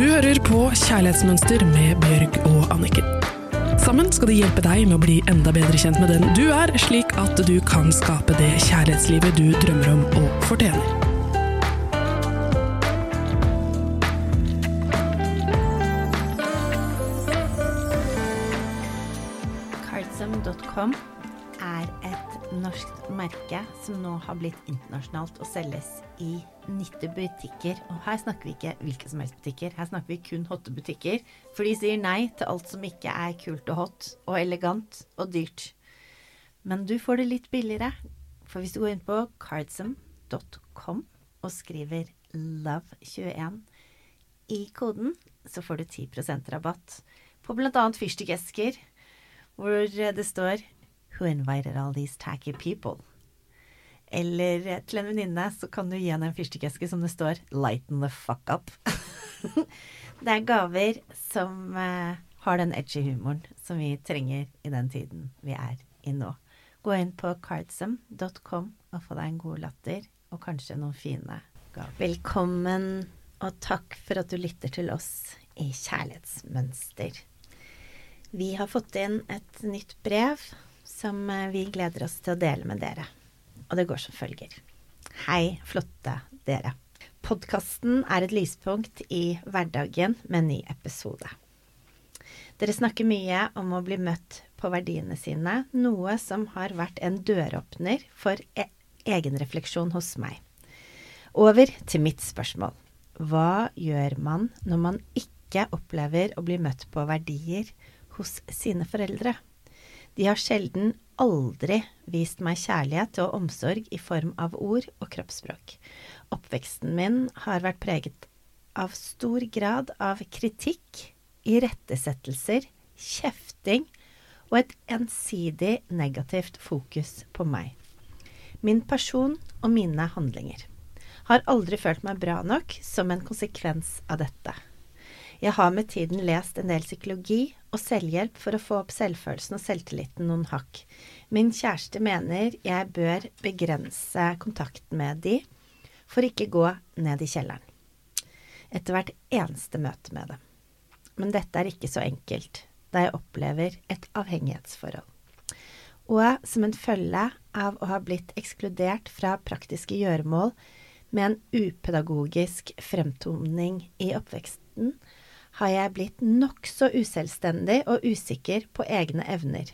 Du hører på Kjærlighetsmønster med Bjørg og Anniken. Sammen skal de hjelpe deg med å bli enda bedre kjent med den du er, slik at du kan skape det kjærlighetslivet du drømmer om og fortjener. Er norsk merke som nå har blitt internasjonalt og selges i 90 butikker. Og her snakker vi ikke hvilke som helst butikker, her snakker vi kun hotte butikker. For de sier nei til alt som ikke er kult og hot og elegant og dyrt. Men du får det litt billigere. For hvis du går inn på cardsum.com og skriver love21 i koden, så får du 10% rabatt på bl.a. fyrstikkesker, hvor det står Who invited all these tacky people? Eller til en venninne så kan du gi henne en fyrstikkeske som det står 'Lighten the fuck up'. det er gaver som uh, har den edgy humoren som vi trenger i den tiden vi er i nå. Gå inn på cardsum.com og få deg en god latter og kanskje noen fine gaver. Velkommen og takk for at du lytter til oss i Kjærlighetsmønster. Vi har fått inn et nytt brev som vi gleder oss til å dele med dere. Og det går som følger. Hei, flotte dere. Podkasten er et lyspunkt i hverdagen med en ny episode. Dere snakker mye om å bli møtt på verdiene sine, noe som har vært en døråpner for e egenrefleksjon hos meg. Over til mitt spørsmål. Hva gjør man når man ikke opplever å bli møtt på verdier hos sine foreldre? De har sjelden aldri vist meg kjærlighet og omsorg i form av ord og kroppsspråk. Oppveksten min har vært preget av stor grad av kritikk, irettesettelser, kjefting og et ensidig negativt fokus på meg. Min person og mine handlinger har aldri følt meg bra nok som en konsekvens av dette. Jeg har med tiden lest en del psykologi og selvhjelp for å få opp selvfølelsen og selvtilliten noen hakk. Min kjæreste mener jeg bør begrense kontakten med de for ikke gå ned i kjelleren. Etter hvert eneste møte med dem. Men dette er ikke så enkelt, da jeg opplever et avhengighetsforhold. Og som en følge av å ha blitt ekskludert fra praktiske gjøremål med en upedagogisk fremtoning i oppveksten, har jeg blitt nokså uselvstendig og usikker på egne evner.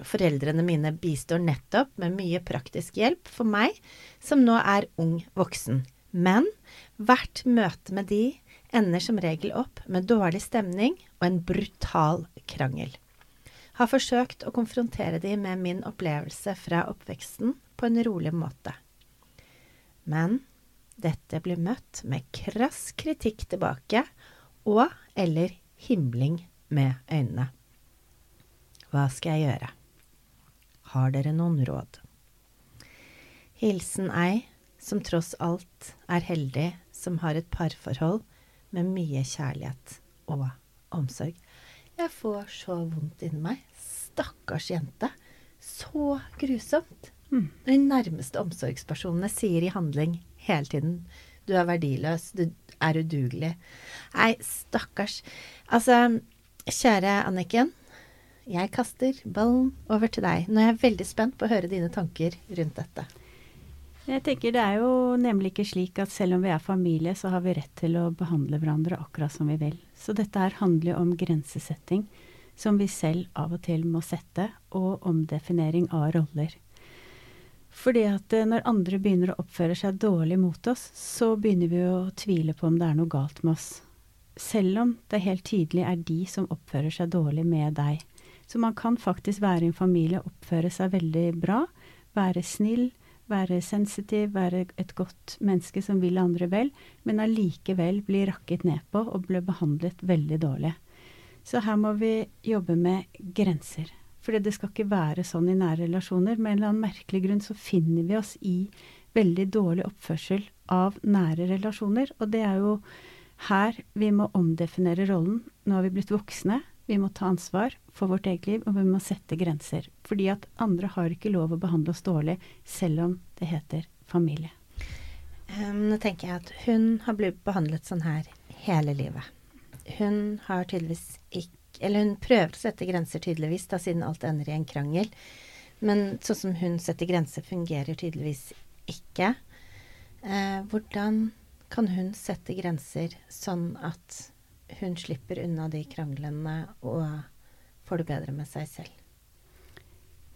Foreldrene mine bistår nettopp med mye praktisk hjelp for meg som nå er ung voksen. Men hvert møte med de ender som regel opp med dårlig stemning og en brutal krangel. Har forsøkt å konfrontere de med min opplevelse fra oppveksten på en rolig måte. Men dette blir møtt med krass kritikk tilbake og eller himling med øynene. Hva skal jeg gjøre? Har dere noen råd? Hilsen ei som tross alt er heldig som har et parforhold med mye kjærlighet og omsorg. Jeg får så vondt inni meg. Stakkars jente. Så grusomt. Mm. De nærmeste omsorgspersonene sier i handling hele tiden du er verdiløs, du er udugelig. Nei, stakkars. Altså, kjære Anniken. Jeg kaster ballen over til deg. Nå er jeg veldig spent på å høre dine tanker rundt dette. Jeg tenker Det er jo nemlig ikke slik at selv om vi er familie, så har vi rett til å behandle hverandre akkurat som vi vil. Så dette her handler jo om grensesetting, som vi selv av og til må sette, og omdefinering av roller. Fordi at eh, når andre begynner å oppføre seg dårlig mot oss, så begynner vi å tvile på om det er noe galt med oss. Selv om det helt tydelig er de som oppfører seg dårlig med deg. Så man kan faktisk være i en familie og oppføre seg veldig bra, være snill, være sensitiv, være et godt menneske som vil andre vel, men allikevel bli rakket ned på og bli behandlet veldig dårlig. Så her må vi jobbe med grenser. Fordi det skal ikke være sånn i nære relasjoner. Med en eller annen merkelig grunn så finner vi oss i veldig dårlig oppførsel av nære relasjoner. Og det er jo her vi må omdefinere rollen. Nå har vi blitt voksne. Vi må ta ansvar for vårt eget liv, og vi må sette grenser. Fordi at andre har ikke lov å behandle oss dårlig, selv om det heter familie. Um, nå tenker jeg at hun har blitt behandlet sånn her hele livet. hun har tydeligvis ikke Eller hun prøver å sette grenser, tydeligvis, da, siden alt ender i en krangel. Men sånn som hun setter grenser, fungerer tydeligvis ikke. Eh, hvordan kan hun sette grenser sånn at hun slipper unna de kranglene og får det bedre med seg selv?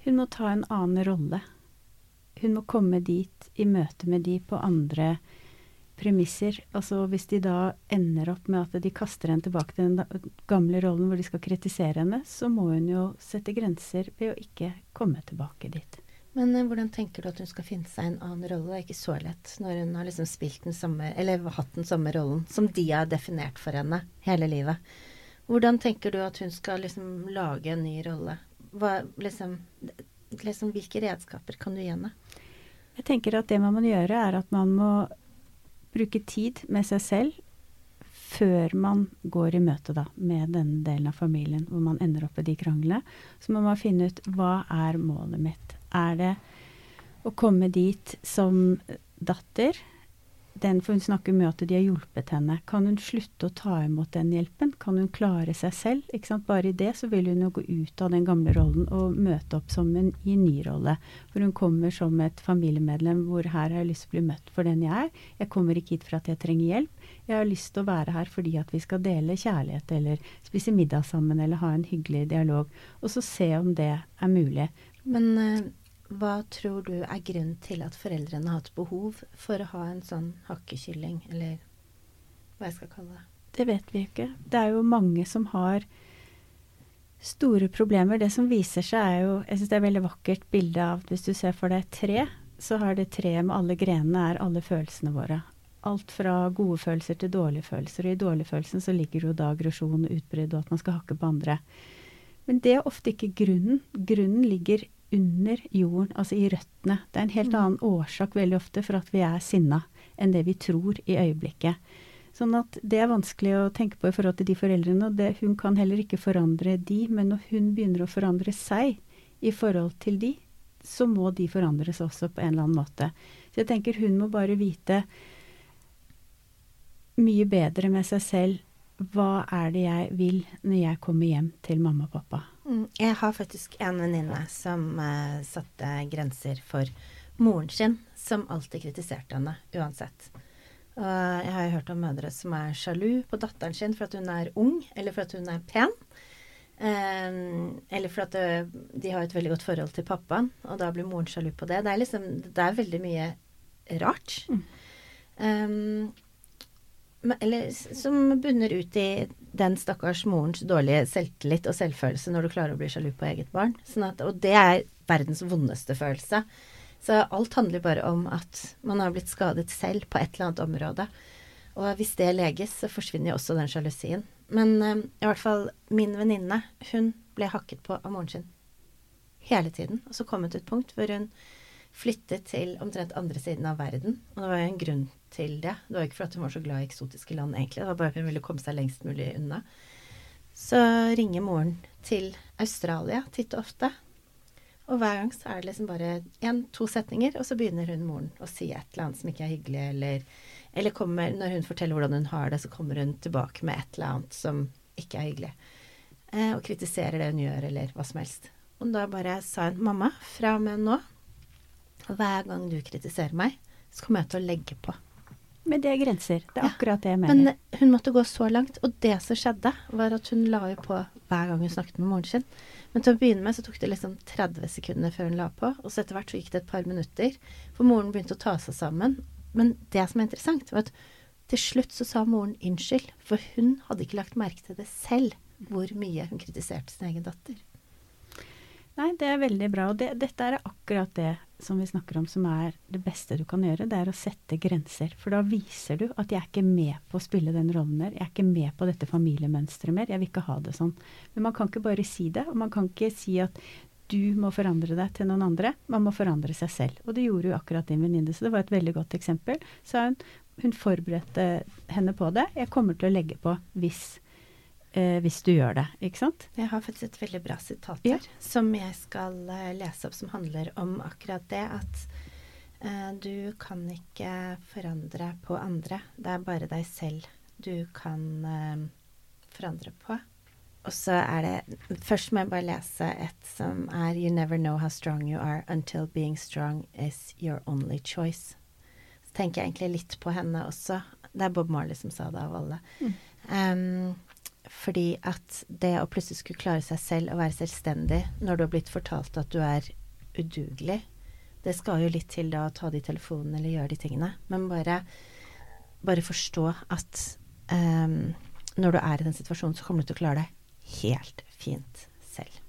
Hun må ta en annen rolle. Hun må komme dit i møte med de på andre premisser. Altså hvis de da ender opp med at de kaster henne tilbake til den gamle rollen hvor de skal kritisere henne, så må hun jo sette grenser ved å ikke komme tilbake dit. Men eh, hvordan tenker du at hun skal finne seg en annen rolle? Det er ikke så lett når hun har liksom spilt den samme, eller hatt den samme rollen som de har definert for henne hele livet. Hvordan tenker du at hun skal liksom lage en ny rolle? Hva, liksom, liksom, hvilke redskaper kan du gi henne? Jeg tenker at det man må gjøre, er at man må bruke tid med seg selv før man går i møte da, med denne delen av familien, hvor man ender opp i de kranglene. Så må man finne ut hva er målet mitt. Er det å komme dit som datter? Den, for hun snakker mye at de har hjulpet henne. Kan hun slutte å ta imot den hjelpen? Kan hun klare seg selv? Bare i det så vil hun jo gå ut av den gamle rollen og møte opp som en, i en ny rolle. For hun kommer som et familiemedlem hvor her har jeg lyst til å bli møtt for den jeg er. Jeg kommer ikke hit for at jeg trenger hjelp. Jeg har lyst til å være her fordi at vi skal dele kjærlighet eller spise middag sammen eller ha en hyggelig dialog. Og så se om det er mulig. Men uh hva tror du er grunnen til at foreldrene har hatt behov for å ha en sånn hakkekylling, eller hva jeg skal kalle det? Det vet vi ikke. Det er jo mange som har store problemer. Det som viser seg er jo Jeg syns det er et veldig vakkert bilde av Hvis du ser for deg et tre, så har det treet med alle grenene er alle følelsene våre. Alt fra gode følelser til dårlige følelser. Og i dårlige følelser så ligger jo da aggresjon og utbrudd og at man skal hakke på andre. Men det er ofte ikke grunnen. Grunnen ligger under jorden, altså i røttene. Det er en helt mm. annen årsak veldig ofte for at vi er sinna, enn det vi tror i øyeblikket. Sånn at det er vanskelig å tenke på i forhold til de foreldrene. og det, Hun kan heller ikke forandre de, men når hun begynner å forandre seg i forhold til de, så må de forandres også på en eller annen måte. Så jeg tenker hun må bare vite mye bedre med seg selv hva er det jeg vil når jeg kommer hjem til mamma og pappa. Mm, jeg har faktisk en venninne som uh, satte grenser for moren sin, som alltid kritiserte henne uansett. Og jeg har hørt om mødre som er sjalu på datteren sin for at hun er ung, eller for at hun er pen. Um, eller for at det, eh, de har et veldig godt forhold til pappaen, og da blir moren sjalu på det. Det er liksom Det er veldig mye rart. Mm. Um, eller som bunner ut i den stakkars morens dårlige selvtillit og selvfølelse når du klarer å bli sjalu på eget barn. Sånn at, og det er verdens vondeste følelse. Så alt handler bare om at man har blitt skadet selv på et eller annet område. Og hvis det leges, så forsvinner jo også den sjalusien. Men uh, i hvert fall min venninne, hun ble hakket på av moren sin hele tiden. Og så kom hun til et punkt hvor hun flyttet til omtrent andre siden av verden. Og det var jo en grunn til det. Det var ikke for at hun var så glad i eksotiske land, egentlig. Det var bare at hun ville komme seg lengst mulig unna. Så ringer moren til Australia titt og ofte. Og hver gang så er det liksom bare én-to setninger, og så begynner hun moren å si et eller annet som ikke er hyggelig, eller, eller kommer, når hun forteller hvordan hun har det, så kommer hun tilbake med et eller annet som ikke er hyggelig. Eh, og kritiserer det hun gjør, eller hva som helst. Og da bare sa hun mamma, fra og med nå, hver gang du kritiserer meg, så kommer jeg til å legge på. Men det er grenser. Det er ja, akkurat det jeg mener. Men hun måtte gå så langt. Og det som skjedde, var at hun la jo på hver gang hun snakket med moren sin. Men til å begynne med så tok det liksom 30 sekunder før hun la på. Og så etter hvert så gikk det et par minutter. For moren begynte å ta seg sammen. Men det som er interessant, var at til slutt så sa moren unnskyld. For hun hadde ikke lagt merke til det selv, hvor mye hun kritiserte sin egen datter. Nei, det er veldig bra. Og det, dette er akkurat det som vi snakker om som er det beste du kan gjøre. Det er å sette grenser. For da viser du at jeg er ikke med på å spille den rollen mer. Jeg er ikke med på dette familiemønsteret mer. Jeg vil ikke ha det sånn. Men man kan ikke bare si det. Og man kan ikke si at du må forandre deg til noen andre. Man må forandre seg selv. Og det gjorde jo akkurat din venninne. Så det var et veldig godt eksempel. Så hun, hun forberedte henne på det. Jeg kommer til å legge på hvis eh, hvis du gjør det. Ikke sant? Jeg har faktisk et veldig bra sitat her, ja. som jeg skal eh, lese opp, som handler om akkurat det at eh, du kan ikke forandre på andre. Det er bare deg selv du kan eh, forandre på. Og så er det Først må jeg bare lese et som er You never know how strong you are until being strong is your only choice. Så tenker jeg egentlig litt på henne også. Det er Bob Marley som sa det, av alle. Mm. Um, fordi at det å plutselig skulle klare seg selv og være selvstendig når du har blitt fortalt at du er udugelig, det skal jo litt til da å ta de telefonene eller gjøre de tingene. Men bare, bare forstå at um, når du er i den situasjonen, så kommer du til å klare deg helt fint selv.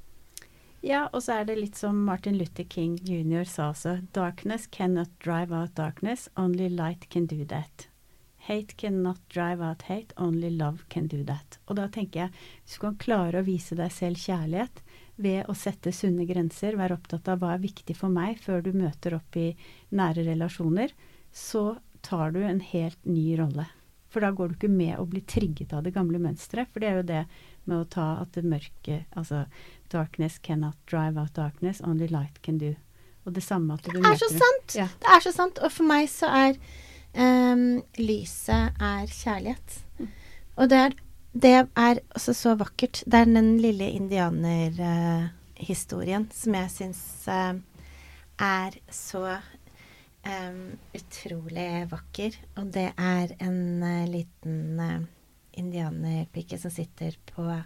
Ja, og så er det litt som Martin Luther King jr. sa også. Darkness cannot drive out darkness, only light can do that. Hate cannot drive out hate, only love can do that. Og da tenker jeg, hvis du kan klare å vise deg selv kjærlighet ved å sette sunne grenser, være opptatt av hva er viktig for meg før du møter opp i nære relasjoner, så tar du en helt ny rolle. For da går du ikke med å bli trigget av det gamle mønsteret. For det er jo det med å ta at det mørke Altså darkness cannot drive out darkness, only light can do. Og det samme at du Det er så sant! Ja. Det er så sant. Og for meg så er um, lyset er kjærlighet. Og det er, det er også så vakkert. Det er den lille indianerhistorien uh, som jeg syns uh, er så um, utrolig vakker. Og det er en uh, liten indianerpike som sitter på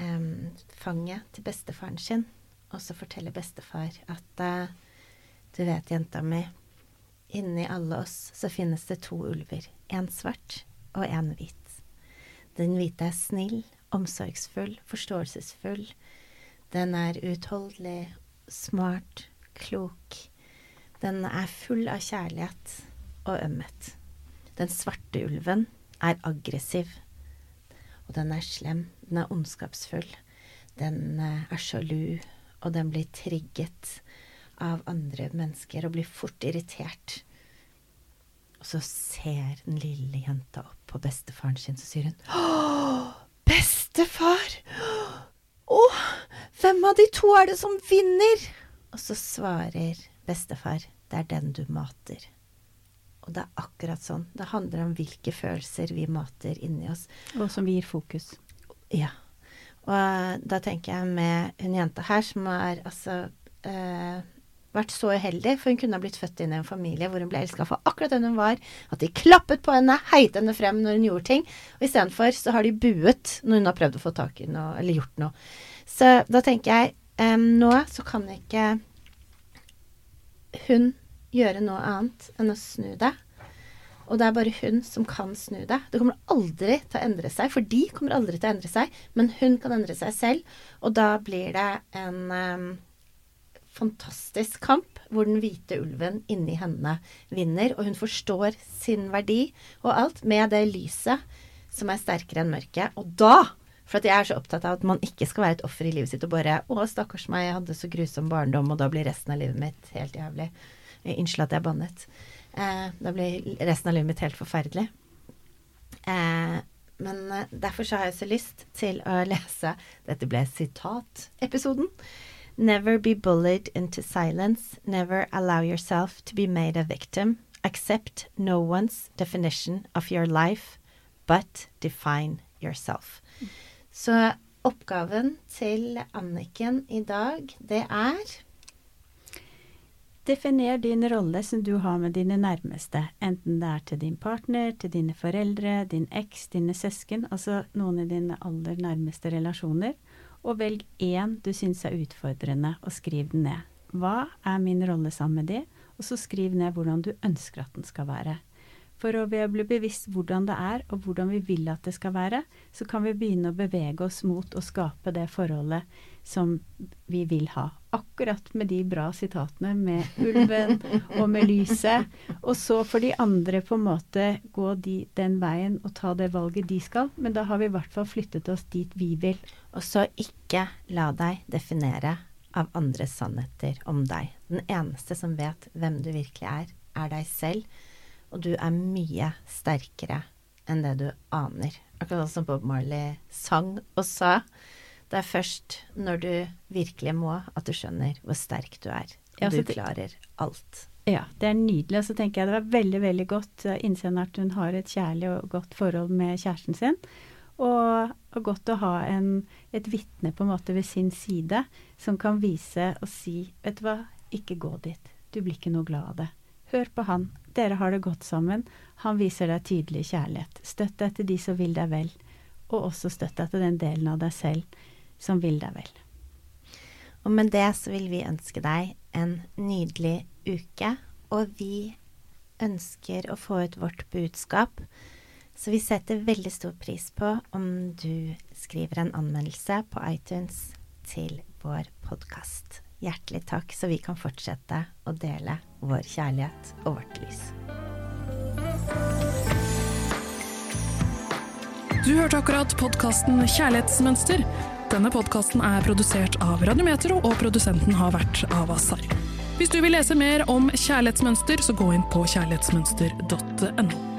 um, fanget til bestefaren sin. Og så forteller bestefar at du vet, jenta mi, inni alle oss så finnes det to ulver. En svart og en hvit. Den hvite er snill, omsorgsfull, forståelsesfull. Den er utholdelig, smart, klok. Den er full av kjærlighet og ømhet. Den svarte ulven er aggressiv. Og den er slem. Den er ondskapsfull. Den eh, er sjalu, og den blir trigget av andre mennesker og blir fort irritert. Og så ser den lille jenta opp på bestefaren sin, så sier hun Å, bestefar! Å, hvem av de to er det som vinner? Og så svarer bestefar, det er den du mater. Og det er akkurat sånn. Det handler om hvilke følelser vi mater inni oss. Og som gir fokus. Ja. Og da tenker jeg med hun jenta her som er altså eh, vært så uheldig, for hun kunne ha blitt født inn i en familie hvor hun ble elska for akkurat den hun var. At de klappet på henne, heit henne frem når hun gjorde ting. Og istedenfor så har de buet når hun har prøvd å få tak i noe, eller gjort noe. Så da tenker jeg um, nå så kan ikke hun gjøre noe annet enn å snu det. Og det er bare hun som kan snu det. Det kommer aldri til å endre seg, for de kommer aldri til å endre seg, men hun kan endre seg selv. Og da blir det en um, fantastisk kamp hvor den hvite ulven inni henne vinner, og hun forstår sin verdi og alt med det lyset som er sterkere enn mørket. Og da for at jeg er så opptatt av at man ikke skal være et offer i livet sitt og bare 'Å, stakkars meg, jeg hadde så grusom barndom, og da blir resten av livet mitt helt jævlig'. Unnskyld at jeg bannet. Eh, da blir resten av livet mitt helt forferdelig. Eh, men eh, derfor så har jeg så lyst til å lese Dette ble sitatepisoden. Never be bullied into silence. Never allow yourself to be made a victim. Accept no one's definition of your life, but define yourself. Så oppgaven til Anniken i dag, det er Definer din rolle som du har med dine nærmeste, enten det er til din partner, til dine foreldre, din eks, dine søsken, altså noen av dine aller nærmeste relasjoner, og velg én du syns er utfordrende, og skriv den ned. Hva er min rolle sammen med de? Og så skriv ned hvordan du ønsker at den skal være. For å bli bevisst hvordan det er, og hvordan vi vil at det skal være, så kan vi begynne å bevege oss mot å skape det forholdet som vi vil ha. Akkurat med de bra sitatene med ulven og med lyset. Og så får de andre på en måte gå de, den veien og ta det valget de skal. Men da har vi i hvert fall flyttet oss dit vi vil. Og så ikke la deg definere av andres sannheter om deg. Den eneste som vet hvem du virkelig er, er deg selv. Og du er mye sterkere enn det du aner. Akkurat som Bob Marley sang og sa. Det er først når du virkelig må, at du skjønner hvor sterk du er. Og ja, du klarer alt. Ja, det er nydelig. Og så tenker jeg det var veldig, veldig godt å innseendet at hun har et kjærlig og godt forhold med kjæresten sin. Og, og godt å ha en, et vitne på en måte ved sin side som kan vise og si Vet du hva, ikke gå dit. Du blir ikke noe glad av det. Hør på han. Dere har det godt sammen. Han viser deg tydelig kjærlighet. Støtt deg til de som vil deg vel, og også støtt deg til den delen av deg selv som vil deg vel. Og med det så vil vi ønske deg en nydelig uke, og vi ønsker å få ut vårt budskap. Så vi setter veldig stor pris på om du skriver en anmeldelse på iTunes til vår podkast. Hjertelig takk, så vi kan fortsette å dele vår kjærlighet og vårt lys. Du hørte akkurat podkasten Kjærlighetsmønster. Denne podkasten er produsert av Radiometro, og produsenten har vært Avasar. Hvis du vil lese mer om kjærlighetsmønster, så gå inn på kjærlighetsmønster.no.